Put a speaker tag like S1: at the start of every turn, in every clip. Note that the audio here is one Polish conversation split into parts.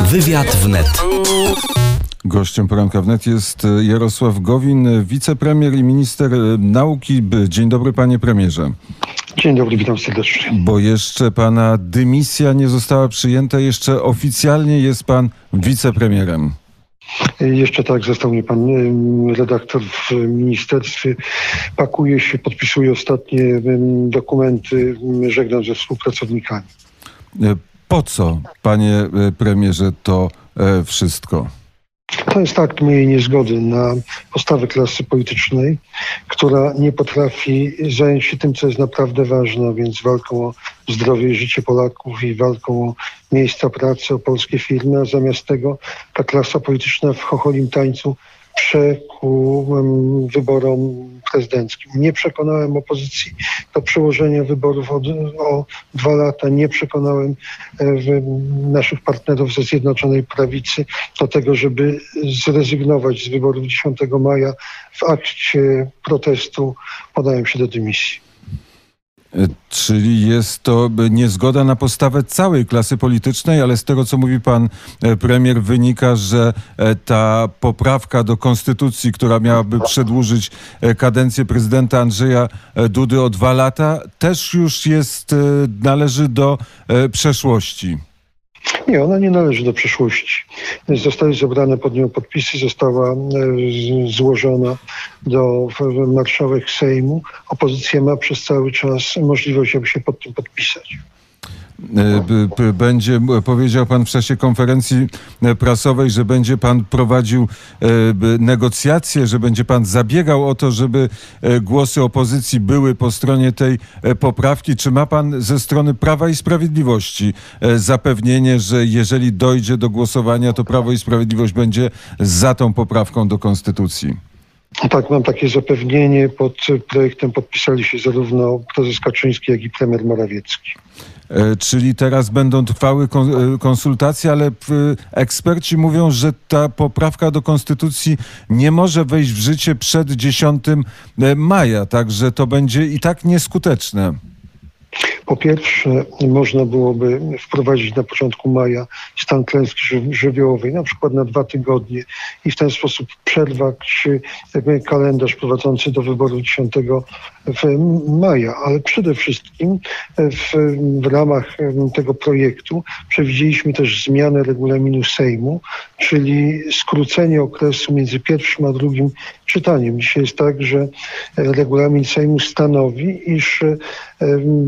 S1: Wywiad wnet.
S2: Gościem poranka wnet jest e, Jarosław Gowin, wicepremier i minister e, nauki. Dzień dobry, panie premierze.
S3: Dzień dobry, witam serdecznie.
S2: Bo jeszcze pana dymisja nie została przyjęta, jeszcze oficjalnie jest pan wicepremierem.
S3: Jeszcze tak, został mnie pan redaktor w ministerstwie. Pakuje się, podpisuje ostatnie dokumenty, żegnam ze współpracownikami.
S2: E, po co, panie e, premierze, to e, wszystko?
S3: To jest akt mojej niezgody na postawę klasy politycznej, która nie potrafi zająć się tym, co jest naprawdę ważne, a więc walką o zdrowie i życie Polaków i walką o miejsca pracy, o polskie firmy, a zamiast tego ta klasa polityczna w chocholim tańcu przeku wyborom prezydenckim. Nie przekonałem opozycji do przełożenia wyborów o, o dwa lata. Nie przekonałem e, naszych partnerów ze Zjednoczonej Prawicy do tego, żeby zrezygnować z wyborów 10 maja. W akcie protestu podałem się do dymisji.
S2: Czyli jest to niezgoda na postawę całej klasy politycznej, ale z tego, co mówi pan e, premier, wynika, że e, ta poprawka do konstytucji, która miałaby przedłużyć e, kadencję prezydenta Andrzeja Dudy o dwa lata, też już jest, należy do przeszłości.
S3: Nie, ona nie należy do przeszłości. Zostały zebrane pod nią podpisy, została e, złożona do marszałek Sejmu. Opozycja ma przez cały czas możliwość, aby się pod tym podpisać.
S2: E, będzie, powiedział pan w czasie konferencji e, prasowej, że będzie pan prowadził e, negocjacje, że będzie pan zabiegał o to, żeby głosy opozycji były po stronie tej poprawki. Czy ma pan ze strony Prawa i Sprawiedliwości zapewnienie, że jeżeli dojdzie do głosowania, to Prawo i Sprawiedliwość będzie za tą poprawką do Konstytucji?
S3: Tak, mam takie zapewnienie. Pod projektem podpisali się zarówno prezes Kaczyński, jak i premier Morawiecki.
S2: E, czyli teraz będą trwały e, konsultacje, ale eksperci mówią, że ta poprawka do konstytucji nie może wejść w życie przed 10 e, maja, także to będzie i tak nieskuteczne.
S3: Po pierwsze, można byłoby wprowadzić na początku maja stan klęski żywiołowej, na przykład na dwa tygodnie i w ten sposób przerwać kalendarz prowadzący do wyboru 10 maja. Ale przede wszystkim w, w ramach tego projektu przewidzieliśmy też zmianę regulaminu Sejmu, czyli skrócenie okresu między pierwszym a drugim czytaniem. Dzisiaj jest tak, że regulamin Sejmu stanowi, iż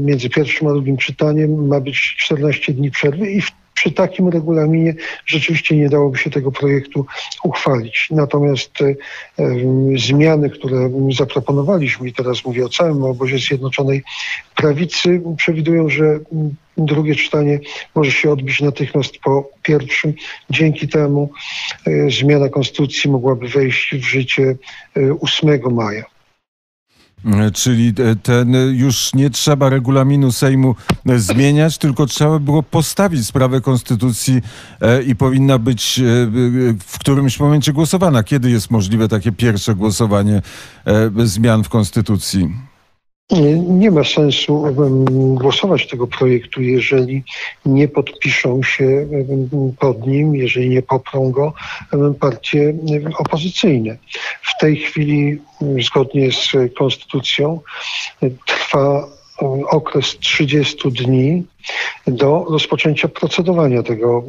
S3: między pierwszym a drugim czytaniem ma być 14 dni przerwy i w przy takim regulaminie rzeczywiście nie dałoby się tego projektu uchwalić. Natomiast e, zmiany, które zaproponowaliśmy, i teraz mówię o całym obozie Zjednoczonej Prawicy, przewidują, że drugie czytanie może się odbyć natychmiast po pierwszym. Dzięki temu e, zmiana konstytucji mogłaby wejść w życie 8 e, maja.
S2: Czyli e, ten e, już nie trzeba regulaminu Sejmu e, zmieniać, tylko trzeba było postawić sprawę konstytucji i powinna być w którymś momencie głosowana. Kiedy jest możliwe takie pierwsze głosowanie zmian w konstytucji?
S3: Nie ma sensu głosować tego projektu, jeżeli nie podpiszą się pod nim, jeżeli nie poprą go partie opozycyjne. W tej chwili, zgodnie z konstytucją, trwa okres 30 dni do rozpoczęcia procedowania tego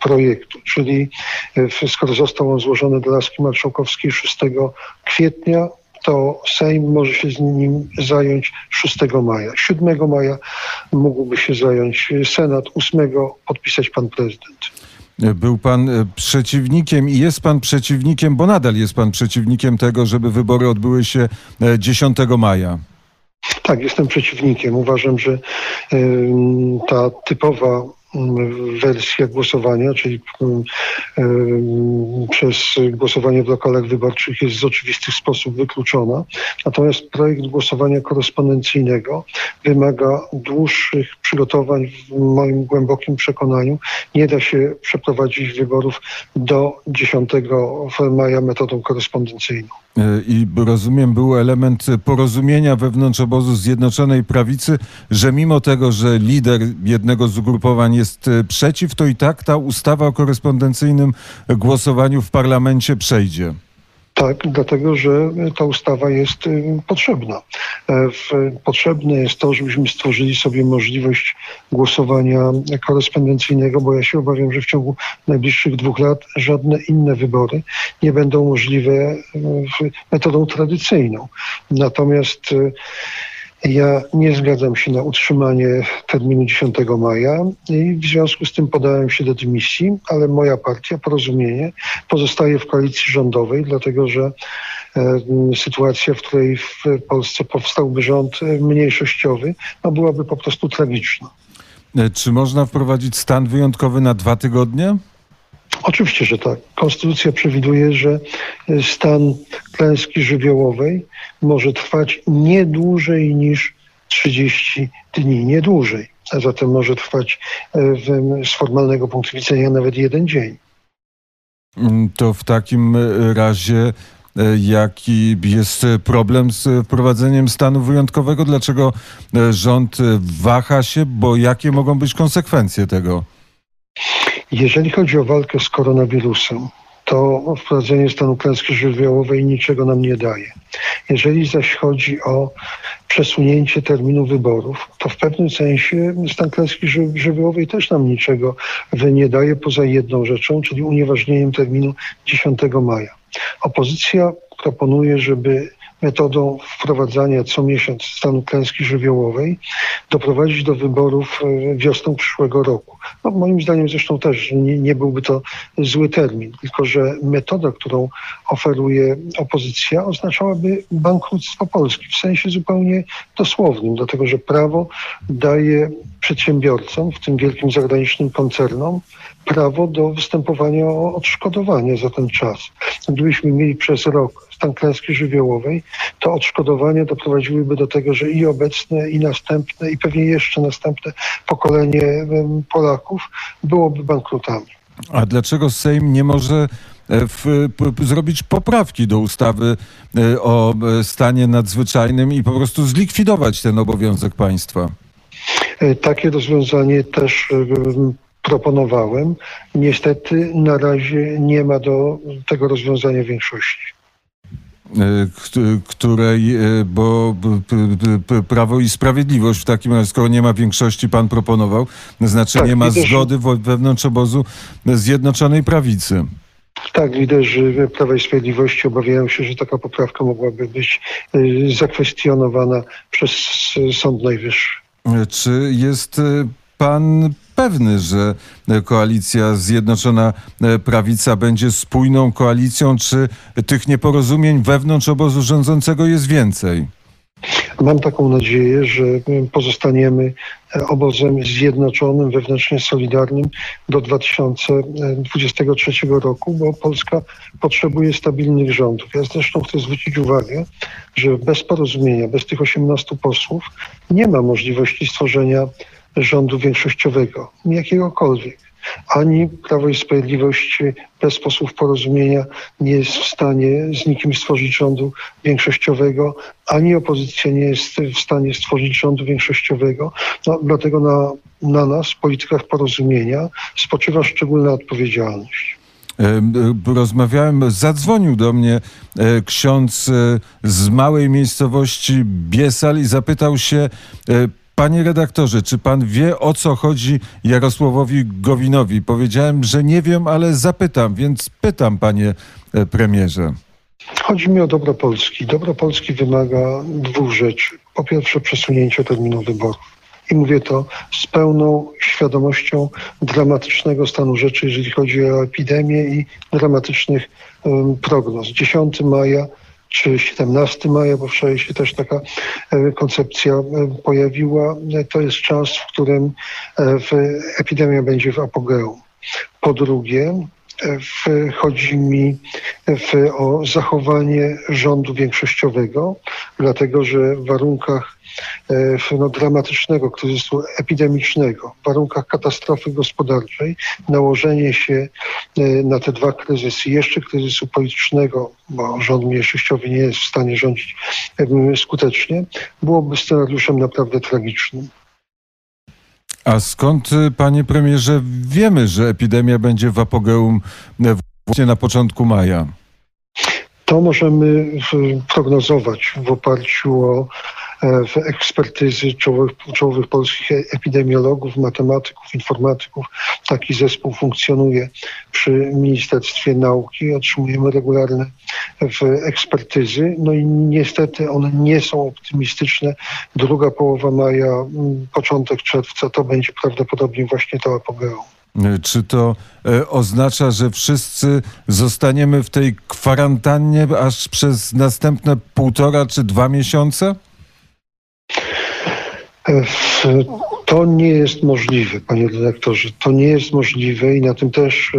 S3: projektu, czyli skoro został on złożony do laski marszałkowskiej 6 kwietnia, to Sejm może się z nim zająć 6 maja. 7 maja mógłby się zająć Senat, 8 podpisać pan prezydent.
S2: Był pan e, przeciwnikiem i jest pan przeciwnikiem, bo nadal jest pan przeciwnikiem tego, żeby wybory odbyły się 10 e, maja.
S3: Tak, jestem przeciwnikiem. Uważam, że ta typowa wersja głosowania, czyli mm, em, przez głosowanie w lokalach wyborczych jest z oczywistych sposób wykluczona. Natomiast projekt głosowania korespondencyjnego wymaga dłuższych przygotowań w moim głębokim przekonaniu. Nie da się przeprowadzić wyborów do 10 maja metodą korespondencyjną.
S2: E, I rozumiem, był element porozumienia wewnątrz obozu Zjednoczonej Prawicy, że mimo tego, że lider jednego z ugrupowań jest e, przeciw, to i tak ta ustawa o korespondencyjnym głosowaniu w parlamencie przejdzie.
S3: Tak, dlatego że ta ustawa jest y, potrzebna. E, Potrzebne jest to, żebyśmy stworzyli sobie możliwość głosowania korespondencyjnego, bo ja się obawiam, że w ciągu najbliższych dwóch lat żadne inne wybory nie będą możliwe metodą tradycyjną. Natomiast ja nie zgadzam się na utrzymanie terminu 10 maja i w związku z tym podałem się do dymisji, ale moja partia, Porozumienie, pozostaje w koalicji rządowej, dlatego że e, sytuacja, w której w Polsce powstałby rząd e, mniejszościowy, no byłaby po prostu tragiczna.
S2: E, Czy można wprowadzić stan wyjątkowy na dwa tygodnie?
S3: Oczywiście, że tak. Konstytucja przewiduje, że e, stan klęski żywiołowej może trwać nie dłużej niż 30 dni, nie dłużej. A zatem może trwać e, z formalnego punktu widzenia nawet jeden dzień.
S2: Mm, To w takim e, razie jaki jest problem z wprowadzeniem stanu wyjątkowego? Dlaczego rząd waha się? Bo jakie mogą być konsekwencje tego?
S3: Jeżeli chodzi o walkę z koronawirusem, to wprowadzenie stanu klęski żywiołowej niczego nam nie daje. Jeżeli zaś chodzi o przesunięcie terminu wyborów, to w pewnym sensie stan klęski ży- żywiołowej też nam niczego nie daje poza jedną rzeczą, czyli unieważnieniem terminu 10 maja. Opozycja proponuje, żeby metodą wprowadzania co miesiąc stanu klęski żywiołowej doprowadzić do wyborów e, wiosną przyszłego roku. No, moim zdaniem zresztą też nie, nie byłby to zły termin, tylko że metoda, którą oferuje opozycja, oznaczałaby bankructwo Polski w sensie zupełnie dosłownym, dlatego że prawo daje przedsiębiorcom, w tym wielkim zagranicznym koncernom, prawo do występowania o odszkodowanie za ten czas. Gdybyśmy mieli przez rok stan klęski żywiołowej, to odszkodowania doprowadziłyby do tego, że i obecne, i następne, i pewnie jeszcze następne pokolenie Polaków byłoby bankrutami.
S2: A dlaczego Sejm nie może e, w, p, zrobić poprawki do ustawy e, o e, stanie nadzwyczajnym i po prostu zlikwidować ten obowiązek państwa?
S3: E, Takie rozwiązanie też em, proponowałem. Niestety na razie nie ma do tego rozwiązania większości.
S2: E, kt- której, e, bo Prawo i Sprawiedliwość w takim razie, skoro nie ma większości, pan proponował, znaczy
S3: Tak,
S2: nie ma zgody wewnątrz obozu Zjednoczonej Prawicy.
S3: Tak, liderzy Prawa i Sprawiedliwości obawiają się, że taka poprawka mogłaby być e, zakwestionowana przez e, Sąd Najwyższy.
S2: Czy jest e, pan pewny, że e, koalicja Zjednoczona e, Prawica będzie spójną koalicją, czy tych nieporozumień wewnątrz obozu rządzącego jest więcej?
S3: Mam taką nadzieję, że e, pozostaniemy e, obozem zjednoczonym, wewnętrznie solidarnym do 2023 roku, bo Polska potrzebuje stabilnych rządów. Ja zresztą chcę zwrócić uwagę, że bez porozumienia, bez tych 18 posłów nie ma możliwości stworzenia rządu większościowego, jakiegokolwiek. Ani Prawo i Sprawiedliwość bez posłów porozumienia nie jest w stanie z nikim stworzyć rządu większościowego, ani opozycja nie jest w stanie stworzyć rządu większościowego. No, dlatego na, na nas, politykach porozumienia, spoczywa szczególna odpowiedzialność.
S2: E, Rozmawiałem, zadzwonił do mnie e, ksiądz e, z małej miejscowości Biesal i zapytał się, panie redaktorze, czy pan wie o co chodzi Jarosławowi Gowinowi? Powiedziałem, że nie wiem, ale zapytam, więc pytam, panie e, premierze.
S3: Chodzi mi o dobro Polski. Dobro Polski wymaga dwóch rzeczy. Po pierwsze, przesunięcia terminu wyborów. I mówię to z pełną świadomością dramatycznego stanu rzeczy, jeżeli chodzi o epidemię i dramatycznych um, prognoz. 10 maja czy 17 maja, bo wczoraj się też taka e, koncepcja e, pojawiła. To jest czas, w którym e, epidemia będzie w apogeum. Po drugie, w, chodzi mi w, o zachowanie rządu większościowego, dlatego że w warunkach e, no, dramatycznego kryzysu epidemicznego, w warunkach katastrofy gospodarczej, nałożenie się na te dwa kryzysy, jeszcze kryzysu politycznego, bo rząd mniejszościowy nie jest w stanie rządzić skutecznie, byłoby scenariuszem naprawdę tragicznym.
S2: A skąd, y, panie premierze, wiemy, że epidemia będzie w apogeum y, właśnie na początku maja?
S3: To możemy prognozować w oparciu o w ekspertyzy czołowych, czołowych polskich epidemiologów, matematyków, informatyków. Taki zespół funkcjonuje przy Ministerstwie Nauki. Otrzymujemy regularne ekspertyzy. No i niestety one nie są optymistyczne. Druga połowa maja, początek czerwca to będzie prawdopodobnie właśnie to apogeum.
S2: Czy to e, oznacza, że wszyscy zostaniemy w tej kwarantannie aż przez następne półtora czy dwa miesiące?
S3: To nie jest możliwe, panie dyrektorze. To nie jest możliwe i na tym też e,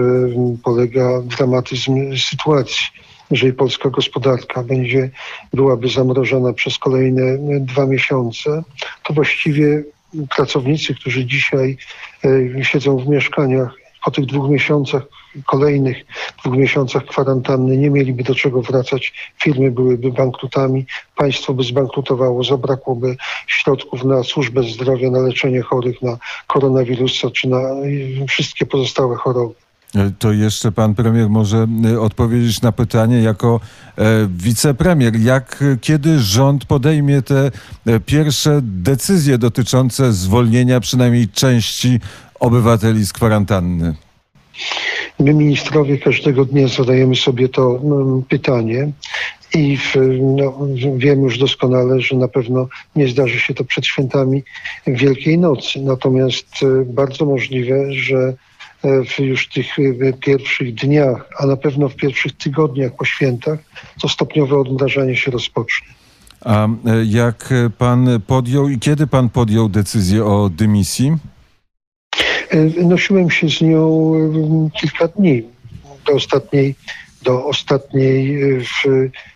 S3: polega dramatyzm sytuacji. Jeżeli polska gospodarka będzie, byłaby zamrożona przez kolejne dwa miesiące, to właściwie pracownicy, którzy dzisiaj e, siedzą w mieszkaniach po tych dwóch miesiącach, kolejnych dwóch miesiącach kwarantanny nie mieliby do czego wracać, firmy byłyby bankrutami, państwo by zbankrutowało, zabrakłoby środków na służbę zdrowia, na leczenie chorych na koronawirusa czy na wszystkie pozostałe choroby.
S2: To jeszcze pan premier może y, odpowiedzieć na pytanie jako e, wicepremier. Jak, kiedy rząd podejmie te e, pierwsze decyzje dotyczące zwolnienia przynajmniej części obywateli z kwarantanny?
S3: My ministrowie każdego dnia zadajemy sobie to mm, pytanie i no, wiem już doskonale, że na pewno nie zdarzy się to przed świętami Wielkiej Nocy. Natomiast e, bardzo możliwe, że e, w już tych e, pierwszych dniach, a na pewno w pierwszych tygodniach po świętach, to stopniowe odmrażanie się rozpocznie.
S2: A jak pan podjął i kiedy pan podjął decyzję o dymisji?
S3: E, nosiłem się z nią e, kilka dni. Do ostatniej, do ostatniej e,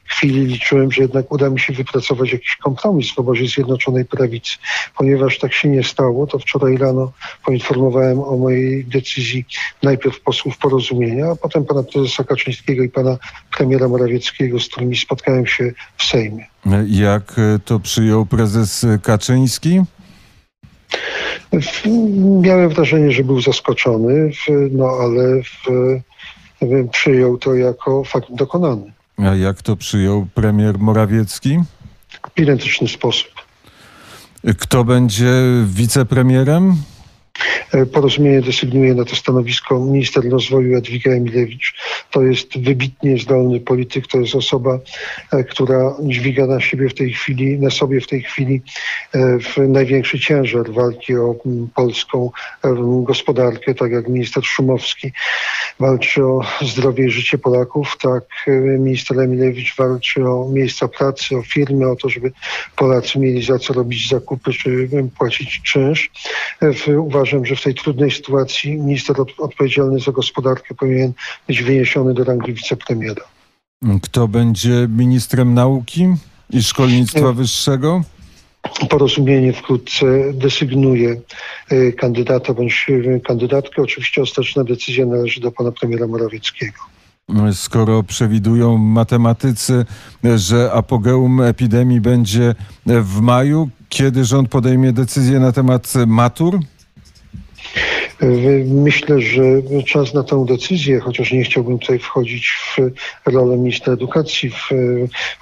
S3: chwili liczyłem, że jednak uda mi się wypracować jakiś kompromis w obozie Zjednoczonej Prawicy. Ponieważ tak się nie stało, to wczoraj rano poinformowałem o mojej decyzji najpierw posłów porozumienia, a potem pana prezesa Kaczyńskiego i pana premiera Morawieckiego, z którymi spotkałem się w Sejmie.
S2: Jak to przyjął prezes Kaczyński?
S3: Miałem wrażenie, że był zaskoczony, no ale w, przyjął to jako fakt dokonany.
S2: A jak to przyjął premier Morawiecki?
S3: W identyczny sposób.
S2: Kto będzie wicepremierem?
S3: E, porozumienie desygnuje na to stanowisko minister rozwoju Jadwiga Emilewicz. To jest wybitnie zdolny polityk, to jest osoba, e, która dźwiga na siebie w tej chwili, na sobie w tej chwili e, największy ciężar walki o polską gospodarkę, tak jak minister Szumowski walczy o zdrowie i życie Polaków, tak minister Emilewicz walczy o miejsca pracy, o firmy, o to, żeby Polacy mieli za co robić zakupy, czy płacić czynsz. Uważam, że w tej trudnej sytuacji minister odpowiedzialny za gospodarkę powinien być wyniesiony do rangi wicepremiera.
S2: Kto będzie ministrem nauki i szkolnictwa wyższego?
S3: Porozumienie wkrótce desygnuje e, kandydata bądź e, kandydatkę. Oczywiście ostateczna decyzja należy do pana premiera Morawieckiego.
S2: Skoro przewidują matematycy, że apogeum epidemii będzie w maju, kiedy rząd podejmie decyzję na temat matur?
S3: Myślę, że czas na tę decyzję, chociaż nie chciałbym tutaj wchodzić w rolę ministra edukacji, w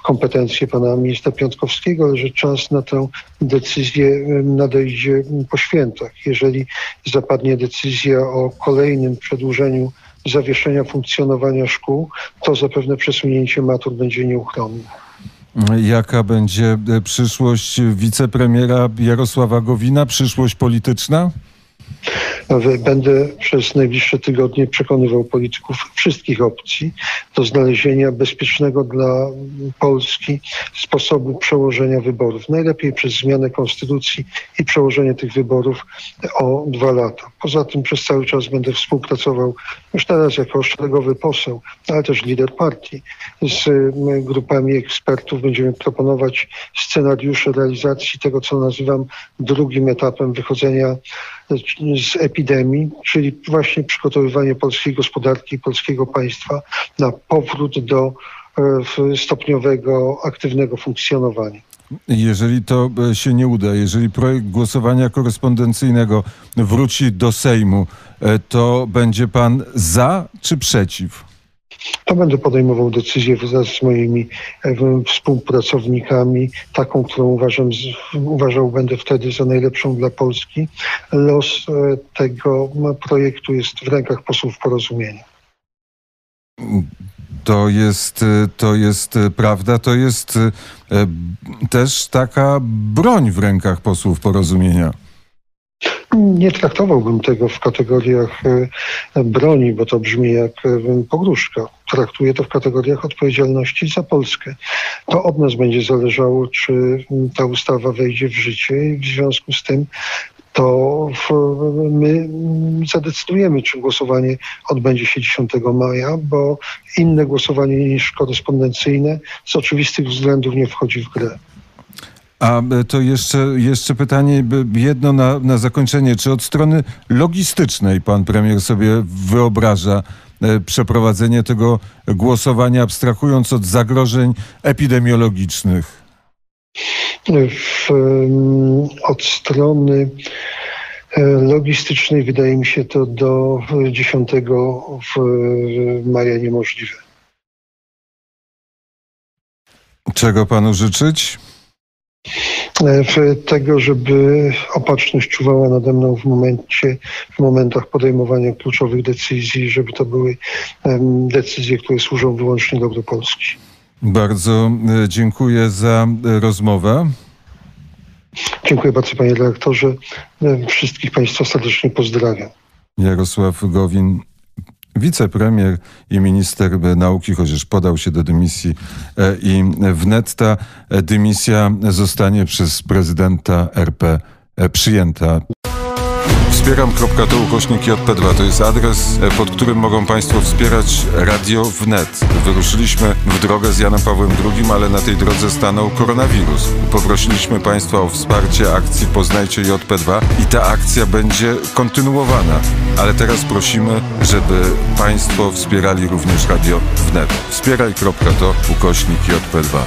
S3: kompetencje pana ministra Piątkowskiego, ale że czas na tę decyzję nadejdzie po świętach. Jeżeli zapadnie decyzja o kolejnym przedłużeniu zawieszenia funkcjonowania szkół, to zapewne przesunięcie matur będzie nieuchronne.
S2: Jaka będzie przyszłość wicepremiera Jarosława Gowina, przyszłość polityczna?
S3: Będę przez najbliższe tygodnie przekonywał polityków wszystkich opcji do znalezienia bezpiecznego dla Polski sposobu przełożenia wyborów. Najlepiej przez zmianę konstytucji i przełożenie tych wyborów o dwa lata. Poza tym przez cały czas będę współpracował już teraz jako szeregowy poseł, ale też lider partii z grupami ekspertów. Będziemy proponować scenariusze realizacji tego, co nazywam drugim etapem wychodzenia z epidemii, czyli właśnie przygotowywanie polskiej gospodarki polskiego państwa na powrót do e, stopniowego, aktywnego funkcjonowania.
S2: Jeżeli to e, się nie uda, jeżeli projekt głosowania korespondencyjnego wróci do Sejmu, e, to będzie pan za czy przeciw?
S3: To będę podejmował decyzję wraz z moimi współpracownikami, taką, którą uważam, uważał będę wtedy za najlepszą dla Polski. Los e, tego projektu jest w rękach posłów porozumienia.
S2: To jest, e, to jest e, prawda, to jest też taka broń w rękach posłów porozumienia.
S3: Nie traktowałbym tego w kategoriach e, broni, bo to brzmi jak e, pogróżka. Traktuję to w kategoriach odpowiedzialności za Polskę. To od nas będzie zależało, czy ta ustawa wejdzie w życie i w związku z tym to my zadecydujemy, czy głosowanie odbędzie się 10 maja, bo inne głosowanie niż korespondencyjne z oczywistych względów nie wchodzi w grę.
S2: A e, to jeszcze, jeszcze pytanie, jedno na, na zakończenie. Czy od strony logistycznej pan premier sobie wyobraża e, przeprowadzenie tego głosowania, abstrahując od zagrożeń epidemiologicznych?
S3: W, od strony e, logistycznej wydaje mi się to do 10 maja niemożliwe.
S2: Czego panu życzyć?
S3: Tego, żeby opatrzność czuwała nade mną w momencie, w momentach podejmowania kluczowych decyzji, żeby to były decyzje, które służą wyłącznie dobru Polski.
S2: Bardzo e, dziękuję za e, rozmowę.
S3: Dziękuję bardzo panie redaktorze. E, wszystkich państwa serdecznie pozdrawiam.
S2: Jarosław Gowin wicepremier i minister nauki, chociaż podał się do dymisji e, i wnet ta dymisja zostanie przez prezydenta RP e, przyjęta. Wspieram.to ukośnik JP2 to jest adres, e, pod którym mogą Państwo wspierać Radio Wnet. Wyruszyliśmy w drogę z Janem Pawłem II, ale na tej drodze stanął koronawirus. Poprosiliśmy Państwa o wsparcie akcji Poznajcie JP2 i ta akcja będzie kontynuowana. Ale teraz prosimy, żeby Państwo wspierali również Radio Wnet. Wspieraj.to ukośnik JP2.